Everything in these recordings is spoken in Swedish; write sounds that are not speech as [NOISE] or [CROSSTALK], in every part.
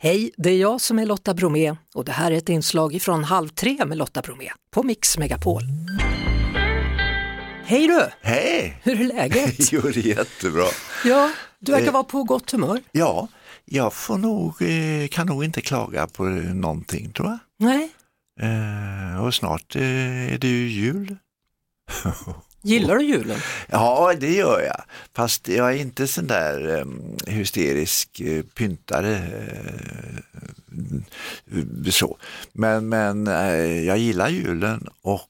Hej, det är jag som är Lotta Bromé och det här är ett inslag från Halv tre med Lotta Bromé på Mix Megapol. Hej du! Hej! Hur är läget? [LAUGHS] Jo, det är jättebra. Ja, du verkar Eh. vara på gott humör. Ja, jag får nog, eh, kan nog inte klaga på någonting tror jag. Nej, Eh, och snart eh, är det ju jul. [LAUGHS] gillar du julen? Ja, det gör jag. Fast jag är inte sån där eh, hysterisk eh, pyntare. Eh, så. Men, men eh, jag gillar julen och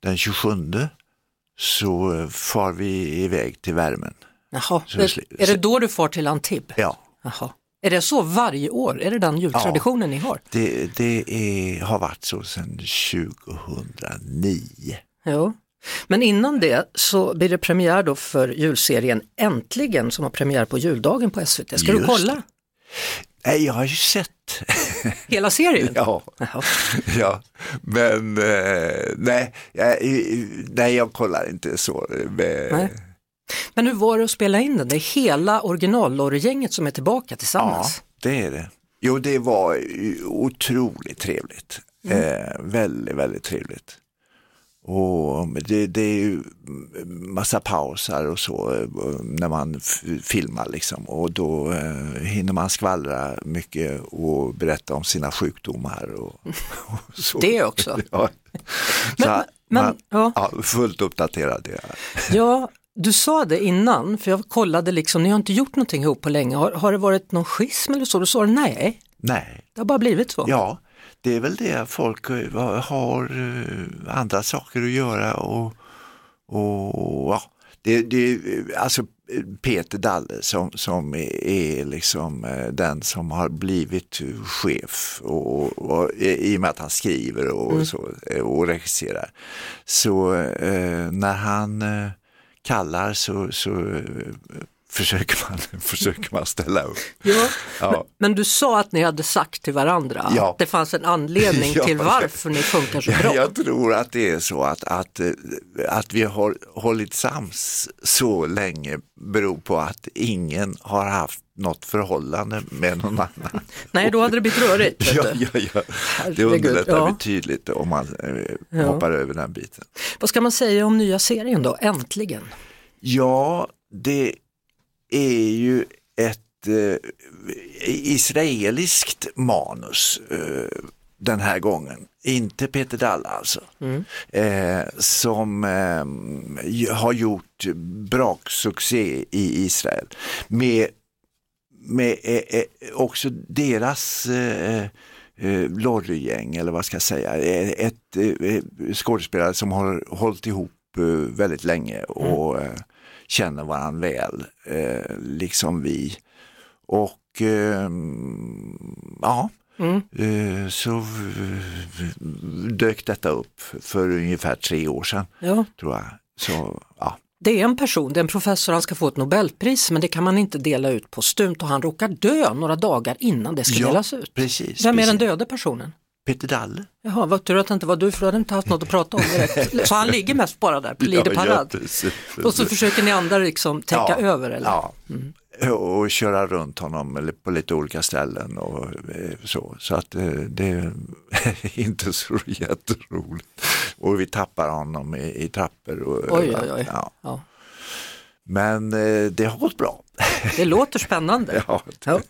den 27 så far vi iväg till värmen. Jaha, är, det då du far till Antibes? Ja, Jaha. Är det så varje år? Är det den jultraditionen ni har? det, det är, har varit så sedan 2009. Jo. Men innan det så blir det premiär då för julserien Äntligen som har premiär på juldagen på SVT. Ska du Just kolla Nej, jag har ju sett. [LAUGHS] hela serien? ja, Jaha. [LAUGHS] ja, men eh, nej, jag, nej, jag kollar inte så. Med, Nej. Men hur var det att spela in den? Det är hela originallorrygänget som är tillbaka Ja, tillsammans. det är det. Jo, det var otroligt trevligt. Eh, väldigt, väldigt trevligt. Och det, det är ju massa pausar och så eh, när man filmar liksom och då eh, hinner man skvallra mycket och berätta om sina sjukdomar och, [LAUGHS] och så. Det också. [LAUGHS] Ja. Men- Så, men- man, ja. ja, fullt uppdaterad. Ja. [LAUGHS] Ja, du sa det innan, för jag kollade liksom, ni har inte gjort någonting ihop på länge. Har, har det varit någon schism eller så? Du sa nej, Nej, det har bara blivit så. Ja, det är väl det folk eh, har eh, andra saker att göra och, och ja, det, det alltså Peter Dalle som, som är, liksom eh, den som har blivit chef och, och, i och med att han skriver och, så, eh, och regisserar. Så eh, när han kallar så, så försöker, man, [LAUGHS] försöker man ställa upp. Ja. Ja. Men du sa att ni hade sagt till varandra Ja. att det fanns en anledning [LAUGHS] Ja, till det- varför ni funkar så bra. Jag tror att det är så att, att, eh, att vi har hållit sams så länge beror på att ingen har haft något förhållande med någon annan. [LAUGHS] Nej, då hade det blivit rörigt. Ja, ja, ja. Det underlättar ja. betydligt om man eh, Ja. hoppar över den biten. Vad ska man säga om nya serien då, äntligen? Ja, det är ju ett eh, israeliskt manus eh, den här gången. Inte Peter Dalle alltså. Eh, som eh, har gjort braksuccé i Israel. Med, med eh, eh, också deras eh, lorrygäng eller vad ska jag säga. Ett skådespelare som har hållit ihop väldigt länge och eh, känner varandra väl, eh, liksom vi. Och eh, ja, Mm. eh, så dök detta upp för ungefär tre år sedan Ja, tror jag. Så ja, det är en person, det är en professor, han ska få ett nobelpris men det kan man inte dela ut på stumt och han råkar dö några dagar innan det ska Ja, delas ut. precis. Vem är den precis. döde personen? Peter Dalle. Jaha, vad tur att det inte var du för du hade inte haft något att prata om direkt. [LAUGHS] Så han ligger mest bara där på Lider parad. precis, och så försöker ni andra liksom täcka Ja, över eller? Ja, och köra runt honom på lite olika ställen och eh, så. Så att eh, det är [LAUGHS] inte så jätteroligt. Och vi tappar honom i, i trappor. Och, Oj, oj, oj. Ja. Ja. Men eh, det har gått bra. Det låter spännande. [LAUGHS] Ja, Ja.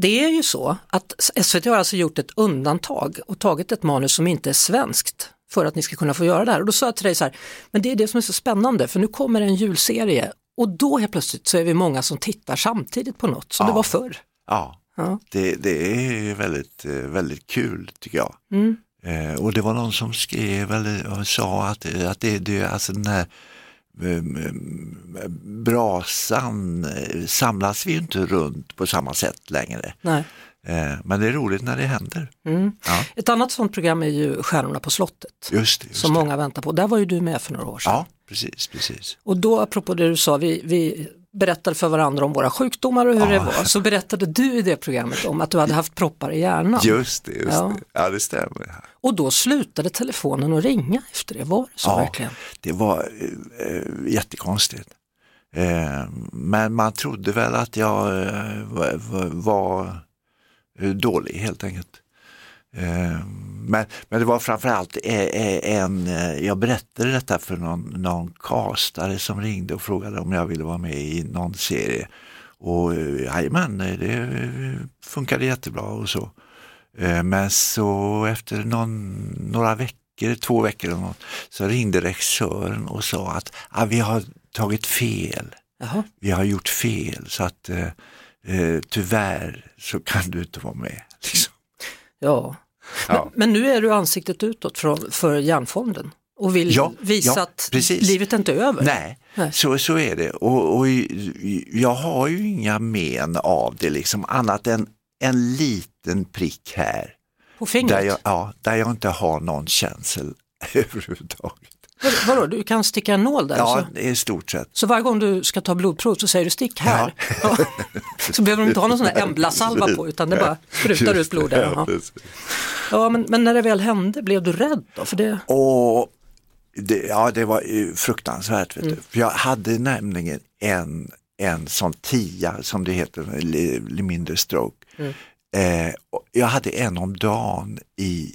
Det är ju så att SVT har alltså gjort ett undantag och tagit ett manus som inte är svenskt för att ni ska kunna få göra det här. Och då sa jag till dig så här, men det är det som är så spännande för nu kommer en julserie och då helt plötsligt så är vi många som tittar samtidigt på något som Ja. det var förr. ja. Ja. Det, det är väldigt, eh, väldigt kul tycker jag. Mm. Eh, och det var någon som skrev eller sa att, att det, det alltså den här brasan eh, samlas vi ju inte runt på samma sätt längre. Nej. Eh, men det är roligt när det händer. Mm. Ja. Ett annat sånt program är ju Stjärnorna på slottet Just det. Just som det. många väntar på. Där var ju du med för några år sedan. Ja, precis, precis. Och då apropå det du sa, vi, vi berättade för varandra om våra sjukdomar och hur Ja. det var, så berättade du i det programmet om att du hade haft proppar i hjärnan. Just det, just Ja. det. Ja, det stämmer. Och då slutade telefonen att ringa efter det, var det så Ja. verkligen? Det var eh, eh, jättekonstigt. Eh, men man trodde väl att jag eh, var, var, eh, dålig helt enkelt. Eh, men, men det var framförallt en, jag berättade detta för någon, någon castare som ringde och frågade om jag ville vara med i någon serie. Och jajamän, det funkade jättebra och så. Men så efter någon, några veckor, två veckor eller något, så ringde regissören och sa att ah, vi har tagit fel. Jaha. Vi har gjort fel så att eh, eh, tyvärr så kan du inte vara med. [LAUGHS] Liksom. Ja. Ja. Men, men nu är du ansiktet utåt för, för Hjärnfonden och vill Ja, visa ja, att precis. livet är inte över. Nej, Nej. Så, så är det. Och, och jag har ju inga men av det liksom annat än en liten prick här. På fingret. Där jag, ja, där jag inte har någon känsel [LAUGHS] överhuvudtaget. Vad, vadå, du kan sticka en nål där? Ja, Så, i stort sett. så varje gång du ska ta blodprov så säger du stick här. Ja. så behöver du inte ha någon sån här [LAUGHS] emblasalva på utan det bara sprutar ut blod där. Ja, Ja. Ja, men, men när det väl hände, blev du rädd då? För det, Och det, ja, det var ju fruktansvärt. Vet du. För jag hade nämligen en, en sån tia som det heter, mindre stroke. Eh, jag hade en om dagen i,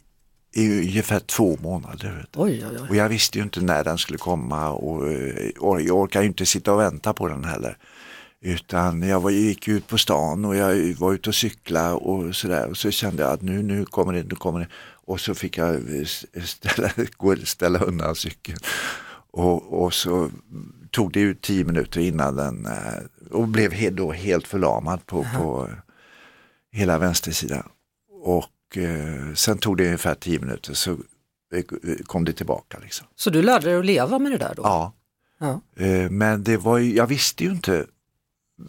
i ungefär två månader. Oj, oj, oj. Och jag visste ju inte när den skulle komma och, eh, och jag orkar ju inte sitta och vänta på den heller. Utan jag var, gick ut på stan och jag var ute och cykla och sådär och så kände jag att nu, nu kommer det, nu kommer det. Och så fick jag eh, ställa, [LAUGHS] ställa undan cykeln. Och, och så tog det ju tio minuter innan den eh, och blev då helt förlamad på, på hela vänstersidan. Och eh, sen tog det ungefär tio minuter så kom det tillbaka. Liksom. Så du lärde dig att leva med det där då? Ja. Ja. Eh, Men det var ju, jag visste ju inte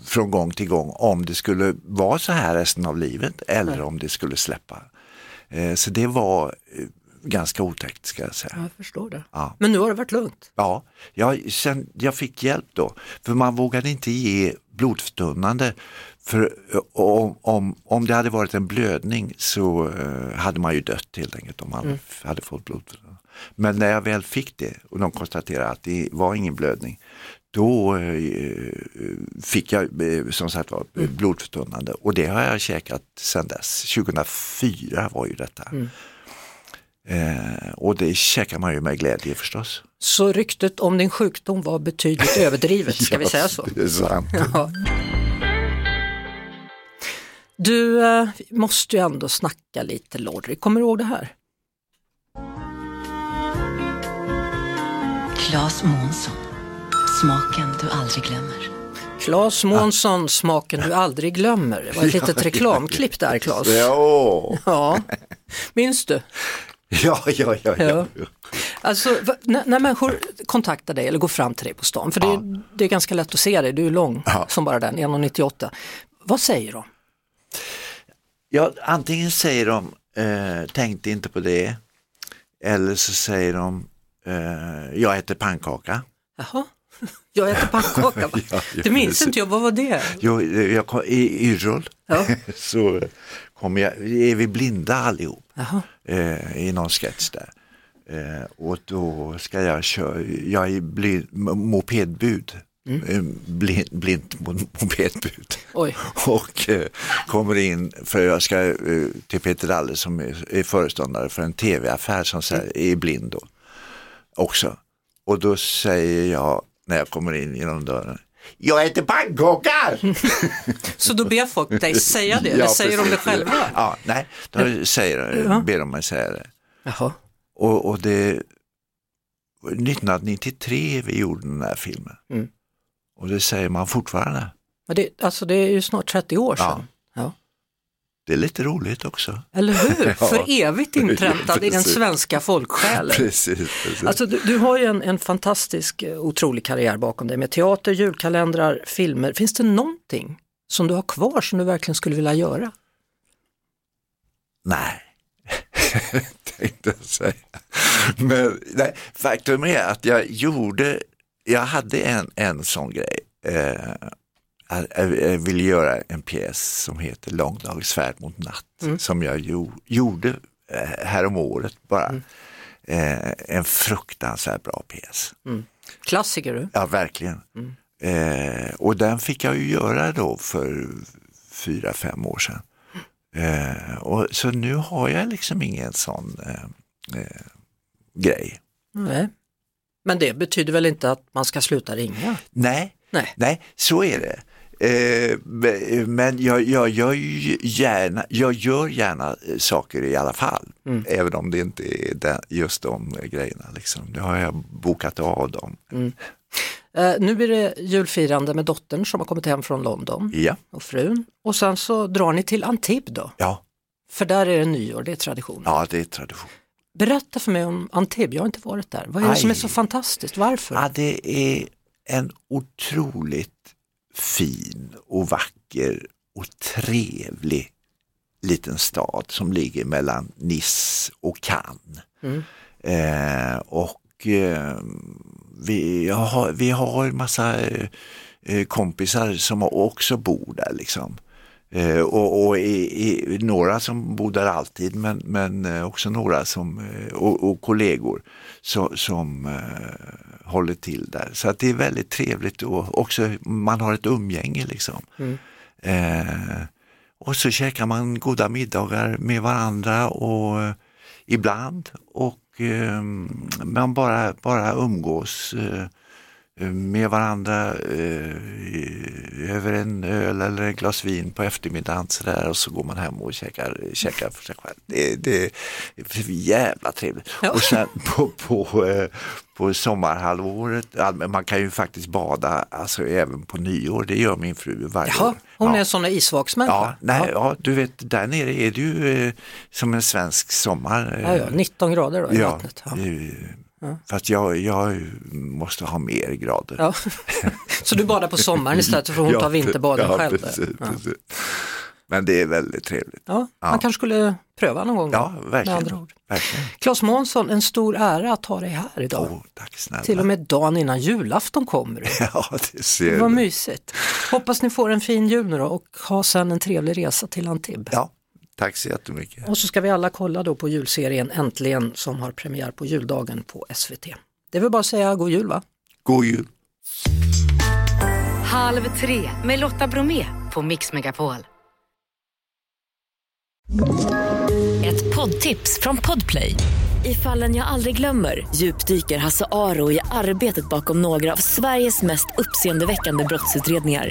från gång till gång om det skulle vara så här resten av livet eller Nej. om det skulle släppa. Eh, Så det var eh, ganska otäckt ska jag säga. Ja, jag förstår det. Ja. Men nu har det varit lugnt? Ja, jag, sen, jag fick hjälp då, för man vågade inte ge blodförtunnande. För om, om, om det hade varit en blödning så eh, hade man ju dött helt enkelt om man f- hade fått blodförtunnande. Men när jag väl fick det och de konstaterade att det var ingen blödning, då eh, fick jag eh, som sagt var eh, blodförtunnande och det har jag käkat sedan dess. 2004 var ju detta. Eh, och det käkar man ju med glädje förstås. Så ryktet om din sjukdom var betydligt [LAUGHS] överdrivet, ska vi säga så? Det är sant. Ja. Du, eh, måste ju ändå snacka lite Lorry, kommer du ihåg det här? Claes Månsson. Smaken du aldrig glömmer. Claes Månsson, smaken du aldrig glömmer. Det var ett [LAUGHS] litet reklamklipp där Claes. Ja, Ja, minns du? [LAUGHS] ja, ja, ja. Ja. ja. Alltså, när, när människor kontaktar dig eller går fram till dig på stan, för det, är- det är ganska lätt att se dig, du är lång Ja. som bara den, 1,98. Vad säger de? ja antingen säger de eh, tänkte inte på det eller så säger de eh, jag äter pannkaka. Jaha, [LAUGHS] jag äter pannkaka. [LAUGHS] Ja, ja, det minns inte jag, vad var det? Jag, jag, kom- I Yrrol Ja. så kommer jag, är vi blinda allihop eh, i någon sketch där. Eh, och då ska jag köra, jag är blind, mopedbud. Eh, Blind, blint mo- mopedbud. Oj. [LAUGHS] och eh, kommer in för jag ska eh, till Peter Dalle som är, är föreståndare för en tv-affär som här, är blind då också. Och då säger jag när jag kommer in genom dörren, jag äter pannkakor! [LAUGHS] Så då ber folk dig säga det, Ja, eller säger de det precis. själva? Ja, nej, då säger, Ja. ber de mig säga det. Jaha. Och, och det 1993 vi gjorde den här filmen. Mm. Och det säger man fortfarande. Men det, alltså det är ju snart 30 år sedan. Det är lite roligt också. Eller hur? [LAUGHS] Ja. För evigt inpräntad i den [LAUGHS] svenska folksjälen. Precis, precis. Alltså, du, du har ju en, en fantastisk, eh, otrolig karriär bakom dig med teater, julkalendrar, filmer. Finns det någonting som du har kvar som du verkligen skulle vilja göra? Nej, [LAUGHS] tänkte jag säga. Men nej, faktum är att jag gjorde, jag hade en, en sån grej. Eh, jag, ville göra en pjäs som heter Långdagsfärd mot natt som jag jo, gjorde eh, härom året bara. Eh, en fruktansvärt bra pjäs. Klassiker du. Ja, verkligen. Eh, och den fick jag ju göra då för fyra, fem år sedan. Eh, och, så nu har jag liksom ingen sån eh, eh, grej. Nej. Men det betyder väl inte att man ska sluta ringa? Nej, Nej. nej så är det. Eh, men jag, jag, gör gärna, jag gör gärna eh, saker i alla fall, Mm. även om det inte är den, just de grejerna. Liksom. Nu har jag bokat av dem. Eh, nu blir det julfirande med dottern som har kommit hem från London Ja, och frun. Och sen så drar ni till Antibes då, ja, för där är det nyår, det är tradition. ja det är tradition. Berätta för mig om Antibes, jag har inte varit där. Vad är det som är Aj. så fantastiskt, varför? Ja, det är en otroligt fin och vacker och trevlig liten stad som ligger mellan Nice och Cannes. Mm. Eh, och eh, vi, har, vi har en massa eh, kompisar som också bor där. Liksom. Eh, och och i, i, några som bor där alltid men, men eh, också några som, eh, och, och kollegor så, som eh, håller till där. Så att det är väldigt trevligt och också man har ett umgänge liksom. Mm. Eh, och så käkar man goda middagar med varandra och eh, ibland och man bara, bara umgås med varandra eh, över en öl eller ett glas vin på eftermiddagen så där, och så går man hem och käkar, käkar för sig själv. Det, det är jävla trevligt. Ja. Och sen på, på, eh, på sommarhalvåret, ja, man kan ju faktiskt bada alltså, även på nyår, det gör min fru varje Jaha, år. hon ja. är sån isvaksmänniska? Ja, nej, ja, du vet där nere är det ju eh, som en svensk sommar. eh, Ja, ja, 19 grader då i ja, vattnet. Ja. Eh, Fast jag, jag måste ha mer grader. Ja. [LAUGHS] Så du badar på sommaren istället för hon Ja, tar vinterbaden ja, själv? Precis, ja. precis. Men det är väldigt trevligt. Ja, Ja. man kanske skulle pröva någon gång. Ja, verkligen. verkligen. Claes Månsson, en stor ära att ha dig här idag. Åh, tack snälla. Till och med dagen innan julafton kommer du. [LAUGHS] Ja, det ser Vad du. mysigt. Hoppas ni får en fin jul nu då och ha sen en trevlig resa till Antibes. Ja, tack så jättemycket. Och så ska vi alla kolla då på julserien Äntligen som har premiär på juldagen på SVT. Det väl bara säga god jul va? God jul. Halv tre med Lotta Bromé på Mix Megapol. Ett poddtips från Podplay. I fallen jag aldrig glömmer djupdyker Hasse Aro i arbetet bakom några av Sveriges mest uppseendeväckande brottsutredningar.